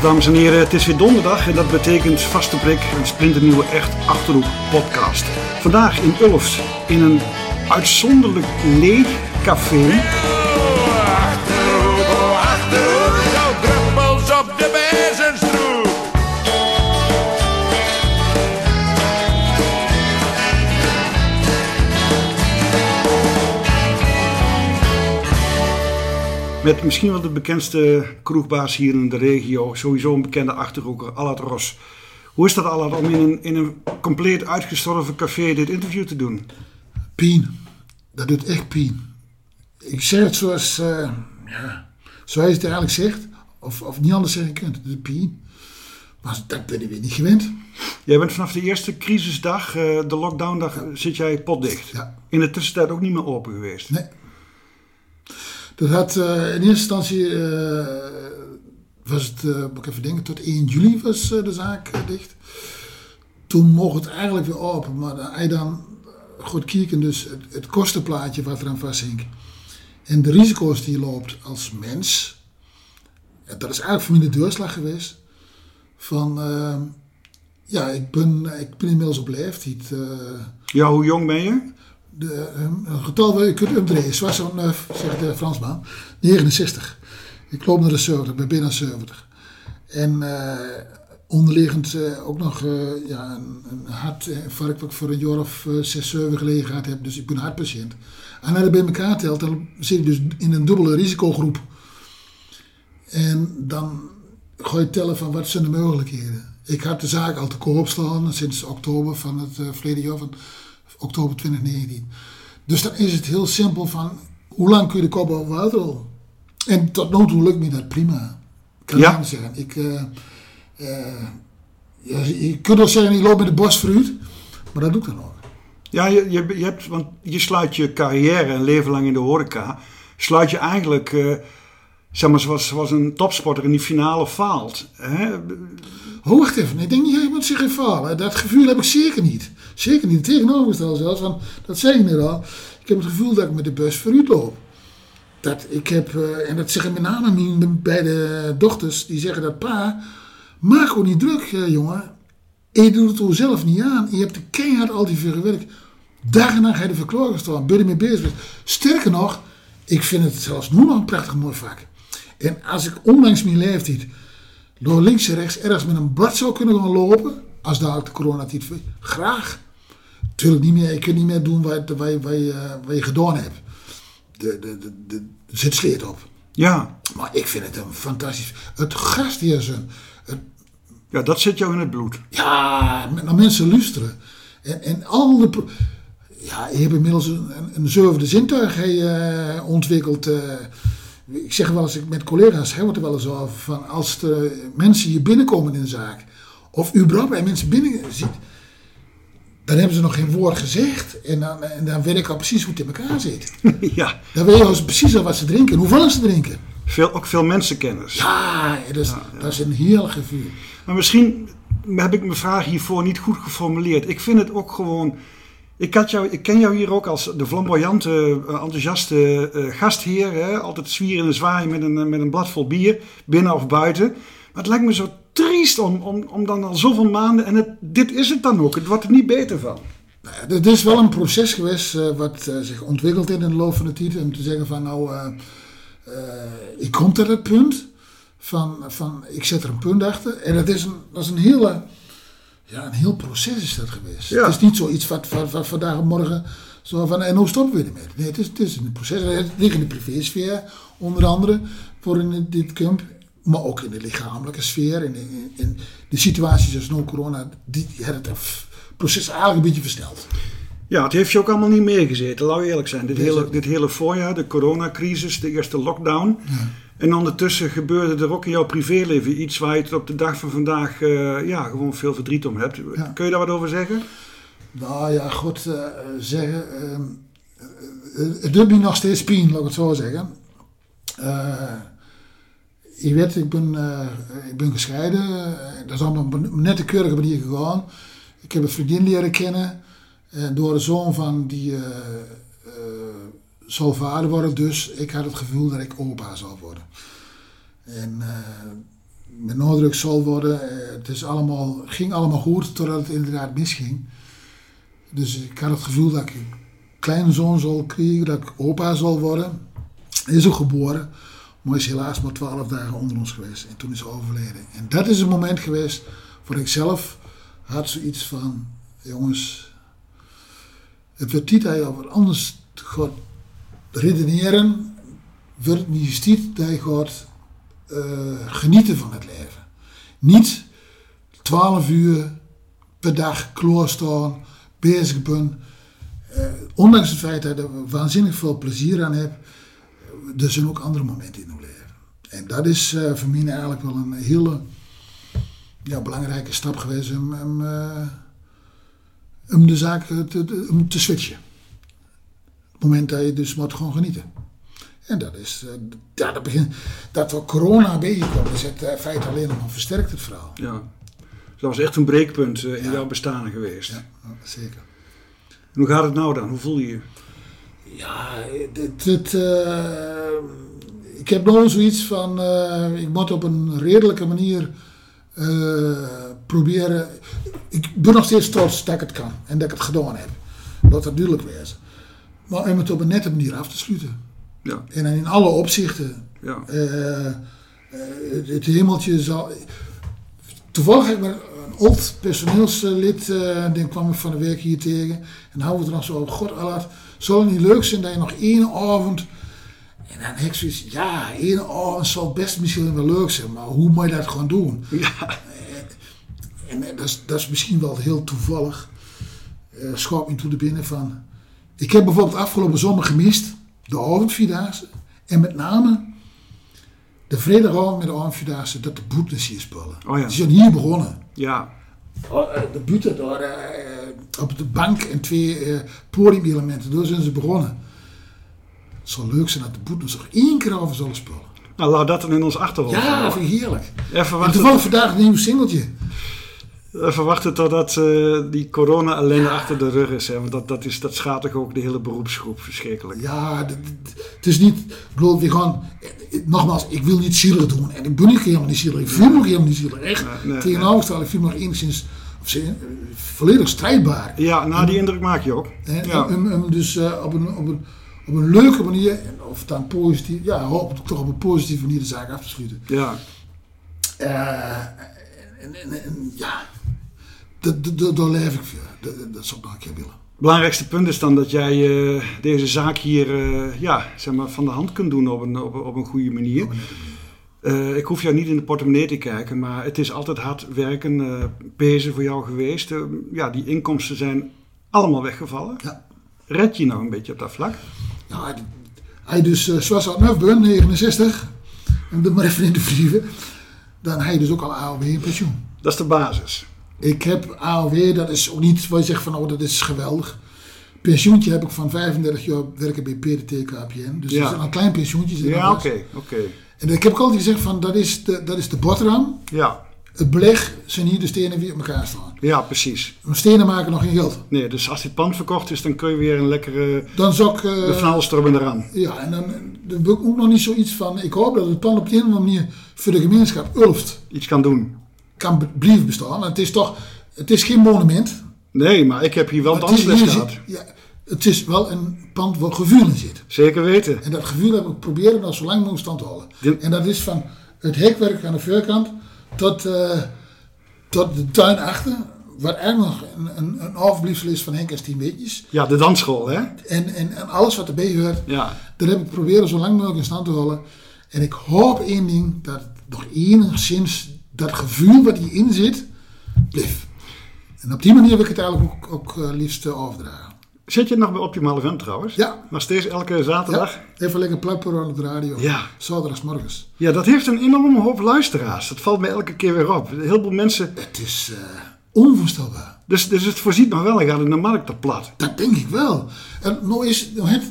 Dames en heren, het is weer donderdag en dat betekent vaste prik, een splinternieuwe Echt Achterhoek podcast. Vandaag in Ulfs, in een uitzonderlijk leeg café. Met misschien wel de bekendste kroegbaas hier in de regio. Sowieso een bekende Achterhoeker, Allard Ros. Hoe is dat Allard om in een, in een compleet uitgestorven café dit interview te doen? Pien. Dat doet echt pien. Ik zeg het zoals, eh, ja, zoals je het eigenlijk zegt. Of, of niet anders zeggen kunt. Het is pien. Maar dat ben ik weer niet gewend. Jij bent vanaf de eerste crisisdag, eh, de lockdowndag, zit jij potdicht. Ja. In de tussentijd ook niet meer open geweest. Nee. Dat had eh, in eerste instantie, eh, was het, eh, moet ik even denken, tot 1 juli was de zaak dicht. Toen mocht het eigenlijk weer open, maar hij dan goed kijken, dus het, kostenplaatje wat eraan vasthing. En de risico's die je loopt als mens, dat is eigenlijk voor mij de doorslag geweest. Van, ja, ik ben, ik ben inmiddels op leeftijd. Ja, hoe jong ben je? De, um, een getal waar je kunt opdraaien. Zoals zo'n, uh, zegt de Fransman, 69. Ik loop naar de 70, ik ben bijna 70. En uh, onderliggend uh, ook nog ja, een, een wat ik voor een jaar of 6, 7 geleden gehad heb. Dus ik ben hartpatiënt. En als je bij elkaar telt, dan zit je dus in een dubbele risicogroep. En dan ga je tellen van wat zijn de mogelijkheden. Ik had de zaak al te koop staan sinds oktober van het verleden jaar. Van, oktober 2019. Dus dan is het heel simpel van, hoe lang kun je de kop over water houden? En tot nu toe lukt me dat prima. Kan Ja. zeggen. Ik, uh, uh, je, je kunt wel zeggen, ik loop met de bosfruit, maar dat doe ik dan ook. Ja, je, je, je, hebt, want je sluit je carrière een leven lang in de horeca. Sluit je eigenlijk, uh, zeg maar, zoals, zoals een topsporter in die finale faalt. Hè? Oh, even. Ik denk niet dat je moet zich falen. Dat gevoel heb ik zeker niet. Zeker niet. Tegenovergesteld zelfs. Want dat zei ik net al. Ik heb het gevoel dat ik met de bus vooruit loop. Dat ik heb, uh, en dat zeggen met name mijn beide dochters, die zeggen dat pa, maak gewoon niet druk, uh, jongen. En je doet het er zelf niet aan. Je hebt de keihard al die veel gewerkt. Dag en nacht heb je de verklaring gestaan. Ben je mee bezig. Sterker nog, ik vind het zelfs nu nog een prachtig mooi vak. En als ik ondanks mijn leeftijd door links en rechts ergens met een blad zou kunnen gaan lopen, als daar ook de coronatijd graag. Tuurlijk niet meer, je kunt niet meer doen wat, wat, wat, wat, je, gedaan hebt. De, de, de, de, er zit sleet op. Ja. Maar ik vind het een fantastisch. Het gastheersen. Het, ja, dat zit jou in het bloed. Ja, naar mensen luisteren. En, en al de. Ja, je hebt inmiddels een, een, een zevende zintuig uh, ontwikkeld. Uh, ik zeg wel eens met collega's, hebben we het er wel eens over, van als de mensen hier binnenkomen in de zaak, of überhaupt bij mensen binnen ziet, dan hebben ze nog geen woord gezegd. En dan, en dan weet ik al precies hoe het in elkaar zit. ja. Dan weet je al precies al wat ze drinken en hoeveel ze drinken. Veel, ook veel mensenkennis. Ja, is, ja, ja. Dat is een heel gevoel. Maar misschien heb ik mijn vraag hiervoor niet goed geformuleerd. Ik vind het ook gewoon. Ik, jou, ik ken jou hier ook als de flamboyante, enthousiaste uh, gastheer. Hè? Altijd zwieren en zwaaien met een, met een blad vol bier, binnen of buiten. Maar het lijkt me zo triest om, om, om dan al zoveel maanden... En dit is het dan ook, het wordt er niet beter van. Het is wel een proces geweest uh, wat zich ontwikkelt in de loop van de tijd. Om te zeggen van nou, ik kom tot het punt van, van ik zet er een punt achter. En dat is een, dat is een hele... Ja, een heel proces is dat geweest. Ja. Het is niet zoiets wat, wat, wat vandaag en morgen zo van en hoe stoppen we ermee? Nee, het is, het is een proces. Het ligt in de privésfeer, onder andere, voor in dit camp. Maar ook in de lichamelijke sfeer. In, in, in de situaties zoals no corona, die, die het proces eigenlijk een beetje versneld. Ja, het heeft je ook allemaal niet meegezeten, laten we eerlijk zijn. Dit hele, dit hele voorjaar, de coronacrisis, de eerste lockdown. Ja. En ondertussen gebeurde er ook in jouw privéleven iets waar je het op de dag van vandaag uh, ja, gewoon veel verdriet om hebt. Ja. Kun je daar wat over zeggen? Nou ja, goed uh, zeggen. Uh, het doet me nog steeds pijn, laat ik het zo zeggen. je weet, ik ben, ik ben gescheiden. dat is allemaal op een nette keurige manier gegaan. Ik heb een vriendin leren kennen. door de zoon van die zal vader worden. Dus ik had het gevoel dat ik opa zou worden. En uh, met nadruk zal worden. Eh, het is allemaal, ging allemaal goed totdat het inderdaad misging. Dus ik had het gevoel dat ik een kleine zoon zal krijgen, dat ik opa zal worden. Hij is ook geboren, maar is helaas maar twaalf dagen onder ons geweest. En toen is hij overleden. En dat is een moment geweest waar ik zelf had zoiets van, jongens, het wordt tijd dat je over anders gaat redeneren. Wordt niet dat je eh, genieten van het leven. Niet 12 uur per dag kloorstaan, bezig ben. Eh, ondanks het feit dat ik er waanzinnig veel plezier aan heb, er zijn ook andere momenten in uw leven. En dat is eh, voor mij eigenlijk wel een hele ja, belangrijke stap geweest om, om, om de zaak te- om te switchen. Het moment dat je dus moet gewoon genieten. En dat is, eh, ja, dat begint, dat we corona bijgekomen is het eh, feit alleen nog maar versterkt het verhaal. Ja. Dus dat was echt een breekpunt eh, in Ja. jouw bestaan geweest. Ja, zeker. En hoe gaat het nou dan? Hoe voel je je? Ja, eh, ik heb nog zoiets van, eh, ik moet op een redelijke manier eh, proberen. Ik ben nog steeds trots dat ik het kan en dat ik het gedaan heb. Laat dat duidelijk wezen. Maar om het op een nette manier af te sluiten. Ja. En in alle opzichten. Ja. eh, eh, het, hemeltje zal. Toevallig heb ik een oud personeelslid, eh die kwam ik van de week hier tegen. En houden we het er nog zo. God, Allard, zou het niet leuk zijn dat je nog één avond. En dan heb ik zoiets, ja, één avond zal best misschien wel leuk zijn, maar hoe moet je dat gewoon doen? Ja. En dat is, dat is misschien wel heel toevallig. eh schoot me toe de binnen van. Ik heb bijvoorbeeld afgelopen zomer gemist de avondvierdaagse. En met name de vrijdagavond met de avondvierdaagse dat de boetes hier spullen. Oh ja. Die zijn hier begonnen. Ja. Oh, eh, De buiten daar eh, op de bank en twee eh, podiumelementen, daar zijn ze begonnen. Het zou leuk zijn dat de boetes nog één keer over zullen spullen. Nou, laat dat dan in ons achterhoofd Ja, houden. dat vind ik heerlijk. Even En toevallig vandaag een nieuw singeltje. Even wachten totdat eh, die corona alleen achter de rug is. Hè? Want dat, dat, is, dat schaadt toch ook de hele beroepsgroep verschrikkelijk. Ja, het is niet. Ik bedoel, we gaan. eh, Nogmaals, ik wil niet zielig doen. En ik ben ook helemaal niet zielig. Ik voel me ook helemaal niet zielig. Echt. Nee, nee, Tegenovergesteld, ik voel me nog enigszins. Eh, volledig strijdbaar. Ja, nou die indruk maak je ook. Ja. en- en- en dus op, een, op, een, op een leuke manier. Of dan positief. Ja, hoop ik toch op een positieve manier de zaak af te sluiten. Ja. En, ja. Dat- dat- dat- Daar leef ik voor. Dat, dat- dat zou ik nog een keer willen. belangrijkste punt is dan dat jij eh, deze zaak hier eh, ja, zeg maar, van de hand kunt doen op een, op, op een goede manier. Eh, ik hoef jou niet in de portemonnee te kijken, maar het is altijd hard werken, pezen voor jou geweest. Ja, die inkomsten zijn allemaal weggevallen. Ja. Red je nou een beetje op dat vlak? Ja, hij dus zoals uit Neufben, 69, om er maar even in te vliegen, dan hij dus ook al AOW in pensioen. Dat is de basis. Ik heb AOW, dat is ook niet waar je zegt van, oh dat is geweldig. Pensioentje heb ik van 35 jaar werken bij PDT KPN. Dus Ja. dat is een klein pensioentje. Ja, oké, oké. En ik heb ook altijd gezegd van, dat is de, dat is de boterham. Ja, Het beleg zijn hier de stenen die op elkaar staan. ja, precies. Want Stenen maken nog geen geld. Nee, dus als dit pand verkocht is, dan kun je weer een lekkere Dan zou ik... eh, de knalstorm eraan. Ja, en dan, dan wil ik ook nog niet zoiets van... Ik hoop dat het pand op de een of andere manier voor de gemeenschap Ulft Iets kan doen. Kan blijven bestaan. Het is toch... Het is geen monument. Nee, maar ik heb hier wel het, is, dansles gehad. ja, het is wel een pand waar gevoel in zit. Zeker weten. En dat gevoel heb ik proberen nog zo lang mogelijk stand te houden. En dat is van het hekwerk aan de voorkant tot, eh, tot de tuin achter. Wat eigenlijk nog een, een, een is van Henk en Stien Weetjes. Ja, de dansschool, hè? En, en, en alles wat erbij hoort. Ja. Dat heb ik proberen zo lang mogelijk in stand te houden. En ik hoop één ding, dat nog enigszins dat gevoel wat hierin zit, blijft. En op die manier wil ik het eigenlijk ook, ook eh, liefst eh, overdragen. Zit je nog bij Optimaal Event trouwens? Ja. Maar steeds elke zaterdag? Ja, even lekker plapperen op de radio. Ja. Zaterdagsmorgens. Ja, dat heeft een enorme hoop luisteraars. Dat valt mij elke keer weer op. Heel veel mensen... Het is eh, onvoorstelbaar. Dus, dus het voorziet nog wel en gaat in de markt te plat. Dat denk ik wel. En nou is nou heeft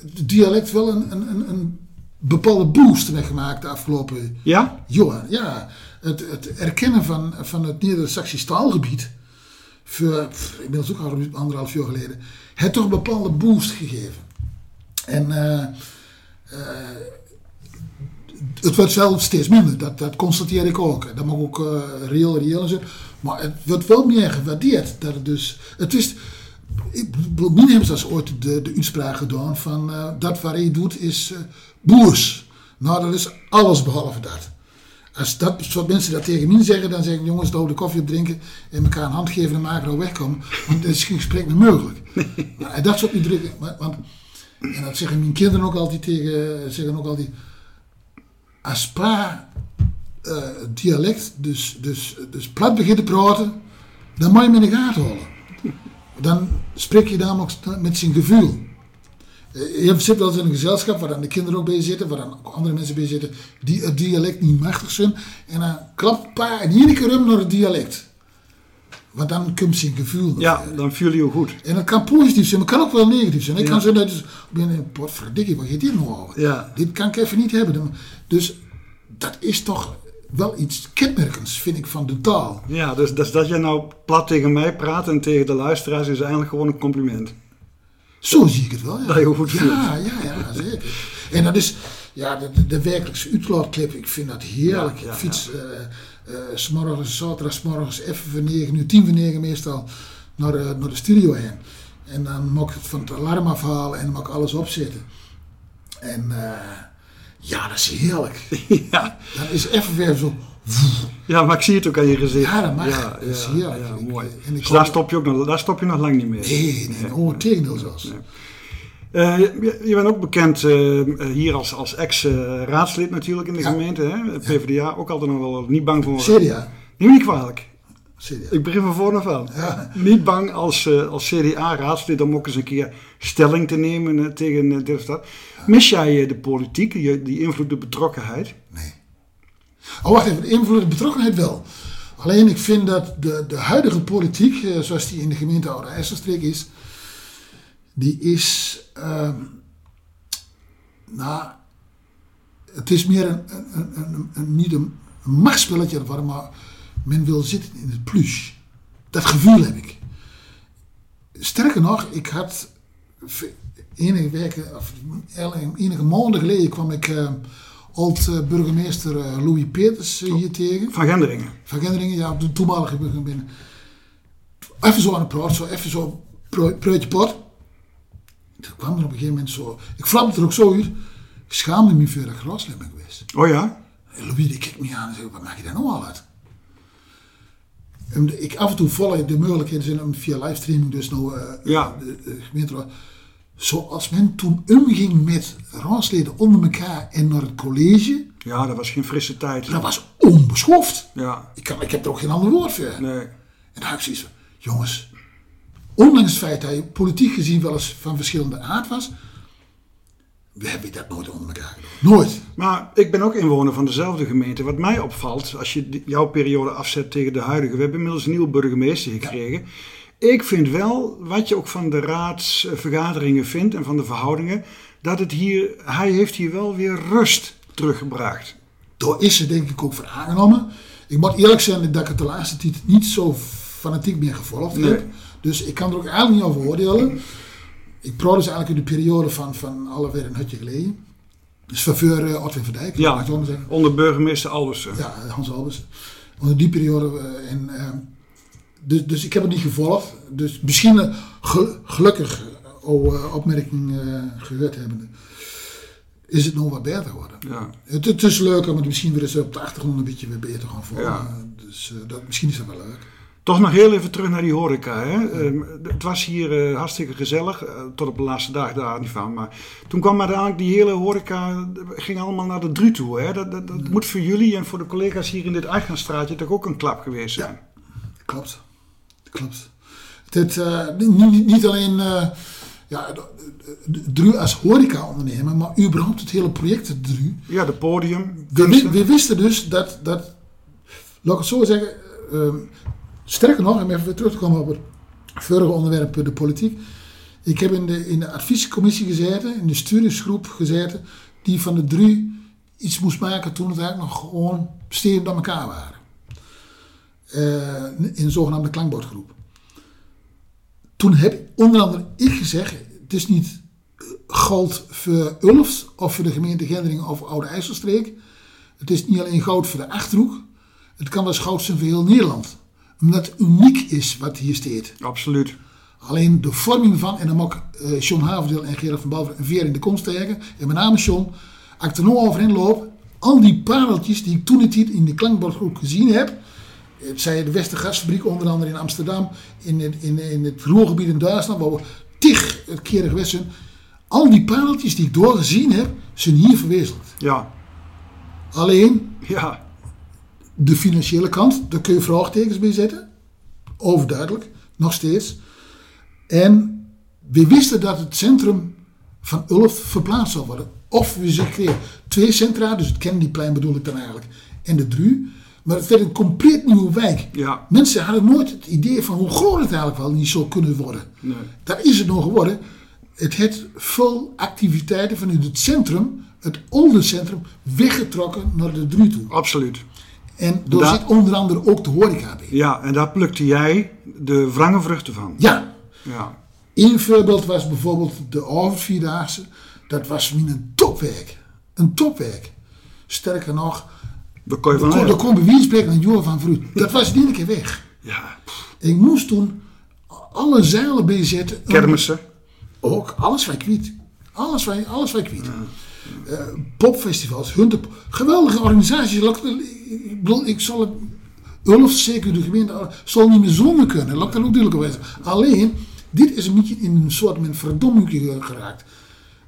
het dialect wel een, een, een, een bepaalde boost meegemaakt de afgelopen Ja? jaren. Ja, het, het erkennen van, van het Neder-Saxisch taalgebied, voor, inmiddels ook al anderhalf jaar geleden, heeft toch een bepaalde boost gegeven. En eh, eh, het wordt zelf steeds minder, dat, dat constateer ik ook. Dat mag ook uh, reëel, reëel zijn. Maar het wordt wel meer gewaardeerd. Dat dus, het is, Min hebben ooit de, de uitspraak gedaan van dat wat hij doet is uh, boers. Nou, dat is alles behalve dat. Als dat soort mensen dat tegen mij zeggen, dan zeg ik jongens, de koffie op drinken en elkaar een hand geven en maken en wegkomen. Want dat is geen gesprek meer mogelijk. Nee. En dat soort drukken. Want, en dat zeggen mijn kinderen ook altijd tegen, zeggen ook altijd, als pa uh, dialect, dus, dus, dus plat begint te praten, dan moet je hem in de gaten houden. Dan spreek je namelijk met zijn gevoel. Je zit wel eens in een gezelschap waar dan de kinderen ook bij zitten, waar dan andere mensen bij zitten die het dialect niet machtig zijn. En dan klapt pa in iedere keer naar het dialect. Want dan komt zijn gevoel. Ja, dan voel je je goed. En dat kan positief zijn, maar kan ook wel negatief zijn. Ik kan zeggen, dat is, ben wat verdikkie, wat je dit nou over? Ja. Dit kan ik even niet hebben. Dus dat is toch wel iets kenmerkends, vind ik, van de taal. Ja, dus, dus dat je nou plat tegen mij praat en tegen de luisteraars is eigenlijk gewoon een compliment. Zo zie ik het wel, ja. Ja, ja, ja, zeker. En dat is, ja, de, de werkelijkse uitlaatclip, ik vind dat heerlijk. Ja, ja, ik fiets ja. uh, uh, s'morgens, zaterdag, morgens even voor negen, nu tien voor negen meestal, naar, uh, naar de studio heen. En dan mag ik het van het alarm afhalen en dan mag ik alles opzetten. En ja, dat is heerlijk. ja. Dat is even weer zo... Ja, maar ik zie het ook aan je gezicht. Ja, dat mag. Ja, mooi. En ik dus daar stop, je ook nog, daar stop je nog lang niet mee. Nee, nee, nee. zelfs. Nee. Uh, je, je, bent ook bekend uh, hier als, als ex-raadslid natuurlijk in de gemeente. Hè? PvdA, ook altijd nog wel niet bang voor... CDA. Neem niet kwalijk. CDA. Ik begin van voor af aan. Ja. Niet bang als, uh, als CDA-raadslid om ook eens een keer stelling te nemen uh, tegen uh, dit of dat. Mis jij de politiek, die, die invloed, de betrokkenheid? Nee. Oh, wacht even. De invloed en betrokkenheid wel. Alleen ik vind dat de, de huidige politiek, eh, zoals die in de gemeente Oude IJsselstreek is, die is, uh, nou, het is meer een, een, een, een niet een, machtspelletje, maar men wil zitten in het plus. Dat gevoel heb ik. Sterker nog, ik had enige weken, of enige maanden geleden kwam ik uh, oud-burgemeester uh, Louis Peters uh, hier tegen. Van Genderingen. Van Genderingen, ja, de toenmalige burgemeester. Even zo aan het praat, zo even zo preutje pot. Toen kwam er op een gegeven moment zo, ik flapte er ook zo uit. Ik schaamde me voor dat ik raadslid ben geweest. Oh ja? En Louis die kijkt me aan en zegt, wat maak je daar nou al uit? En ik af en toe volg de mogelijkheden zijn om via livestreaming dus nou ja. de, de gemeenteraad zoals men toen omging met raadsleden onder elkaar en naar het college. Ja, dat was geen frisse tijd. Dat was onbeschoft. Ja. Ik, kan, ik heb er ook geen ander woord voor. Nee. En daar heb ik zoiets van, jongens, ondanks het feit dat je politiek gezien wel eens van verschillende aard was, we hebben dat nooit onder elkaar. Nooit. Maar ik ben ook inwoner van dezelfde gemeente. Wat mij opvalt, als je jouw periode afzet tegen de huidige, we hebben inmiddels een nieuwe burgemeester gekregen. Ja. Ik vind wel, wat je ook van de raadsvergaderingen vindt en van de verhoudingen, dat het hier, hij heeft hier wel weer rust teruggebracht. Daar is ze denk ik ook voor aangenomen. Ik moet eerlijk zijn dat ik het de laatste tijd niet zo fanatiek meer gevolgd Nee. heb. Dus ik kan er ook eigenlijk niet over oordelen. Ik praat dus eigenlijk in de periode van, van alweer een hutje geleden. Dus voor uh, Otwin van Dijk. Ja, onder burgemeester Albersen. Ja, Hans Albers. Onder die periode. eh, en, eh, dus, dus ik heb het niet gevolgd. Dus misschien eh, ge- gelukkig eh, opmerking eh, gehoord hebbende. Is het nog wat beter geworden. Ja. Het, het is leuk om het misschien weer eens op de achtergrond een beetje weer beter te gaan volgen. Ja. Dus dat, misschien is dat wel leuk. Toch nog heel even terug naar die horeca. Hè? Um, het was hier uh, hartstikke gezellig, uh, tot op de laatste dag daar niet van. Maar toen kwam uiteindelijk die hele horeca, ging allemaal naar de Dru toe. Hè? Dat, dat, dat ja. moet voor jullie en voor de collega's hier in dit Eichstraatje toch ook een klap geweest zijn? Ja, klopt. Klopt. Het, uh, niet, niet, alleen ja, Dru als horeca-ondernemer, maar überhaupt het hele project Dru. Ja, de podium. We, we, wisten dus dat, dat, laat ik het zo zeggen, um, sterker nog, om even weer terug te komen op het vorige onderwerp, de politiek. Ik heb in de, in de adviescommissie gezeten, in de studiesgroep gezeten, die van de Dru iets moest maken toen het eigenlijk nog gewoon steden bij elkaar waren. Uh, in een zogenaamde klankbordgroep. Toen heb onder andere ik gezegd, het is niet gold voor Ulft of voor de gemeente Gendringen of Oude IJsselstreek. Het is niet alleen goud voor de Achterhoek. Het kan wel eens goud zijn voor heel Nederland. Omdat het uniek is wat hier staat. Absoluut. Alleen de vorming van, en dan mag ik eh, John Haverdeel en Gerard van Balver een veer in de komst steken. En met name John, als ik er nou overheen loop, al die pareltjes die ik toen het hier in de klankbordgroep gezien heb. Het zij de Westergasfabriek onder andere in Amsterdam, in, het- in, in het Ruhrgebied in Duitsland, waar we tig keren geweest zijn. Al die pareltjes die ik doorgezien heb, zijn hier verwezeld. Ja. Alleen Ja. de financiële kant, daar kun je vraagtekens bij zetten. Overduidelijk, nog steeds. En we wisten dat het centrum van Ulft verplaatst zou worden. Of we ze kregen twee centra, dus het Kennedyplein bedoel ik dan eigenlijk, en de Dru. Maar het werd een compleet nieuwe wijk. Ja. Mensen hadden nooit het idee van hoe groot het eigenlijk wel niet zou kunnen worden. Nee. Daar is het nog geworden. Het heeft veel activiteiten vanuit het centrum, het oude centrum, weggetrokken naar de Dru toe. Absoluut. En daar Da- zit onder andere ook de horeca bij. Ja, en daar plukte jij de wrange vruchten van. Ja, Ja. één voorbeeld was bijvoorbeeld de Overvierdaagse. Dat was min een topwerk. Een topwerk. Sterker nog, Daar kon je van kon, daar kon bij wie spreken een jongen van vroeg. Dat was in één keer weg. Ja. Ik moest toen alle zeilen bijzetten. Kermissen. Ook, alles wat kwiet. Alles wat, alles wat kwiet. Eh, popfestivals, hunten, geweldige organisaties. Ik- bedoel, ik zal het, Ulf, zeker de gemeente, zal niet meer zonder kunnen. Laat dat ook duidelijk wezen. Alleen, dit is een beetje in een soort met verdomming geraakt.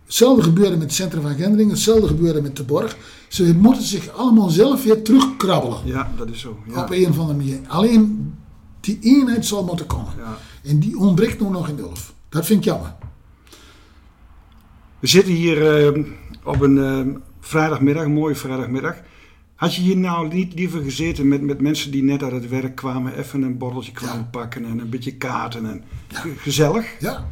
Hetzelfde gebeurde met het centrum van Gendringen, hetzelfde gebeurde met de Borg. Ze moeten zich allemaal zelf weer terugkrabbelen. Ja, dat is zo. Ja. Op een of andere manier. Alleen die eenheid zal moeten komen. Ja. En die ontbreekt nu nog in Ulf. Dat vind ik jammer. We zitten hier eh, op een eh, vrijdagmiddag, een mooie vrijdagmiddag. Had je hier nou niet liever gezeten met, met mensen die net uit het werk kwamen, even een borreltje kwamen Ja. pakken en een beetje kaarten en ge- gezellig? Ja.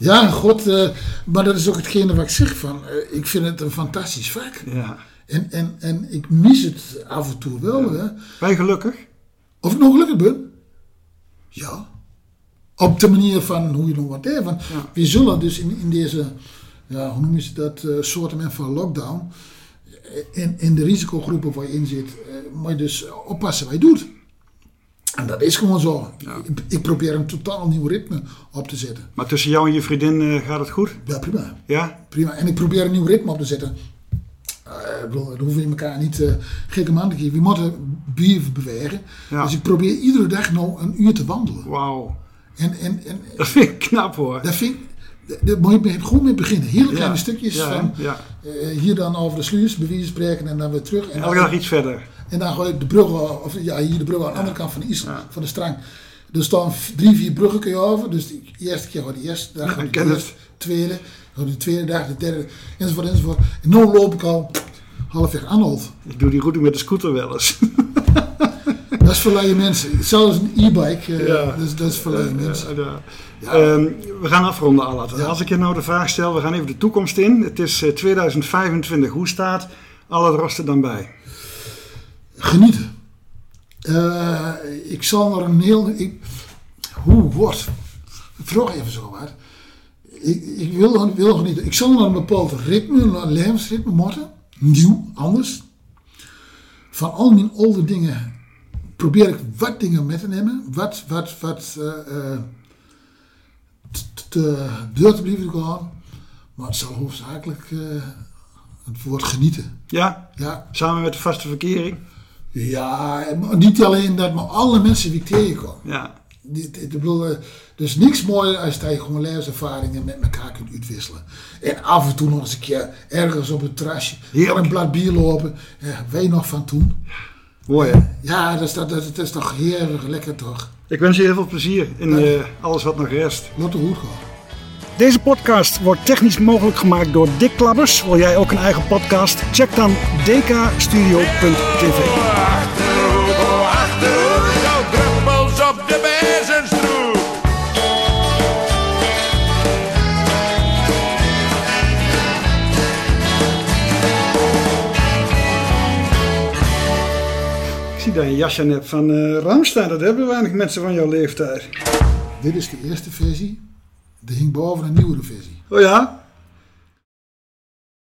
Ja, god, eh, maar dat is ook hetgene wat ik zeg van, eh, ik vind het een fantastisch vak. Ja. En, en, en ik mis het af en toe wel. Hè. Ben je gelukkig? Of ik nog gelukkig ben? Ja. Op de manier van hoe je nog wat. Want Ja. we zullen dus in, in deze, ja, hoe noem je dat, eh soortement van lockdown, in, in de risicogroepen waar je in zit, moet je dus oppassen wat je doet. En dat is gewoon zo. Ik, ik probeer een totaal nieuw ritme op te zetten. Maar tussen jou en je vriendin eh, gaat het goed? Ja, prima. Ja? Prima. En ik probeer een nieuw ritme op te zetten. Bedoel, dan hoeven we elkaar niet eh gekke man te geven. We moeten bier bewegen. Ja. Dus ik probeer iedere dag nou een uur te wandelen. Wauw. En, en, en Dat vind ik knap hoor. daar vind ik... Daar moet je gewoon mee beginnen. Hele kleine Ja. stukjes Ja, van... ja. eh, hier dan over de sluis, bij wijze van spreken, en dan weer terug. En Elke dag iets verder. En dan gooi je de brug, o- of ja, hier de brug aan de andere kant van de, is, van de strang. Er staan v- drie, vier bruggen kun je over. Dus de eerste keer gaat de eerste dag, Ja, gaat ik de ken eerste, tweede, de tweede dag, de derde, enzovoort, enzovoort. En nu loop ik al halfweg Anholt. Ik doe die route met de scooter wel eens. Dat is verleiden mensen. Zelfs een e-bike, eh, Ja. dat, is- dat is verleiden mensen. Ja, ja. Ehm, we gaan afronden. Ja. Als ik je nou de vraag stel, we gaan even de toekomst in. Het is eh, 2025. Hoe staat Allard Rost er dan bij? Genieten. Eh, ik zal er een heel... Ik, hoe wordt... Vraag even zo wat. Ik, ik wil, wil genieten. Ik zal naar een bepaald ritme, een levensritme moeten. Nieuw, anders. Van al mijn oude dingen probeer ik wat dingen met te nemen. Wat, wat, wat eh, eh, te deur te blijven gaan. Maar het zal hoofdzakelijk het woord genieten. Ja, Ja, samen met de vaste verkering. Ja, niet alleen dat, maar alle mensen die ik tegenkom. Ja, Ik bedoel, eh, dus niks mooier als dat je gewoon levenservaringen met elkaar kunt uitwisselen. En af en toe nog eens een keer ergens op het terrasje Heerlijk. een blad bier lopen. Ja, weet nog van toen? mooi hè? Ja, dat is, dat, dat, is toch heerlijk, lekker toch. Ik wens je heel veel plezier in eh, alles wat nog rest. Laat de hoed gaan. Deze podcast wordt technisch mogelijk gemaakt door Dick Klabbers. Wil jij ook een eigen podcast? Check dan dkstudio.tv. Jouw druppels op de bezenstroep. Ik zie dat je een jasje hebt van eh Ramstein. Dat hebben weinig mensen van jouw leeftijd. Dit is de eerste versie. Er hing boven een nieuwere versie. Oh ja?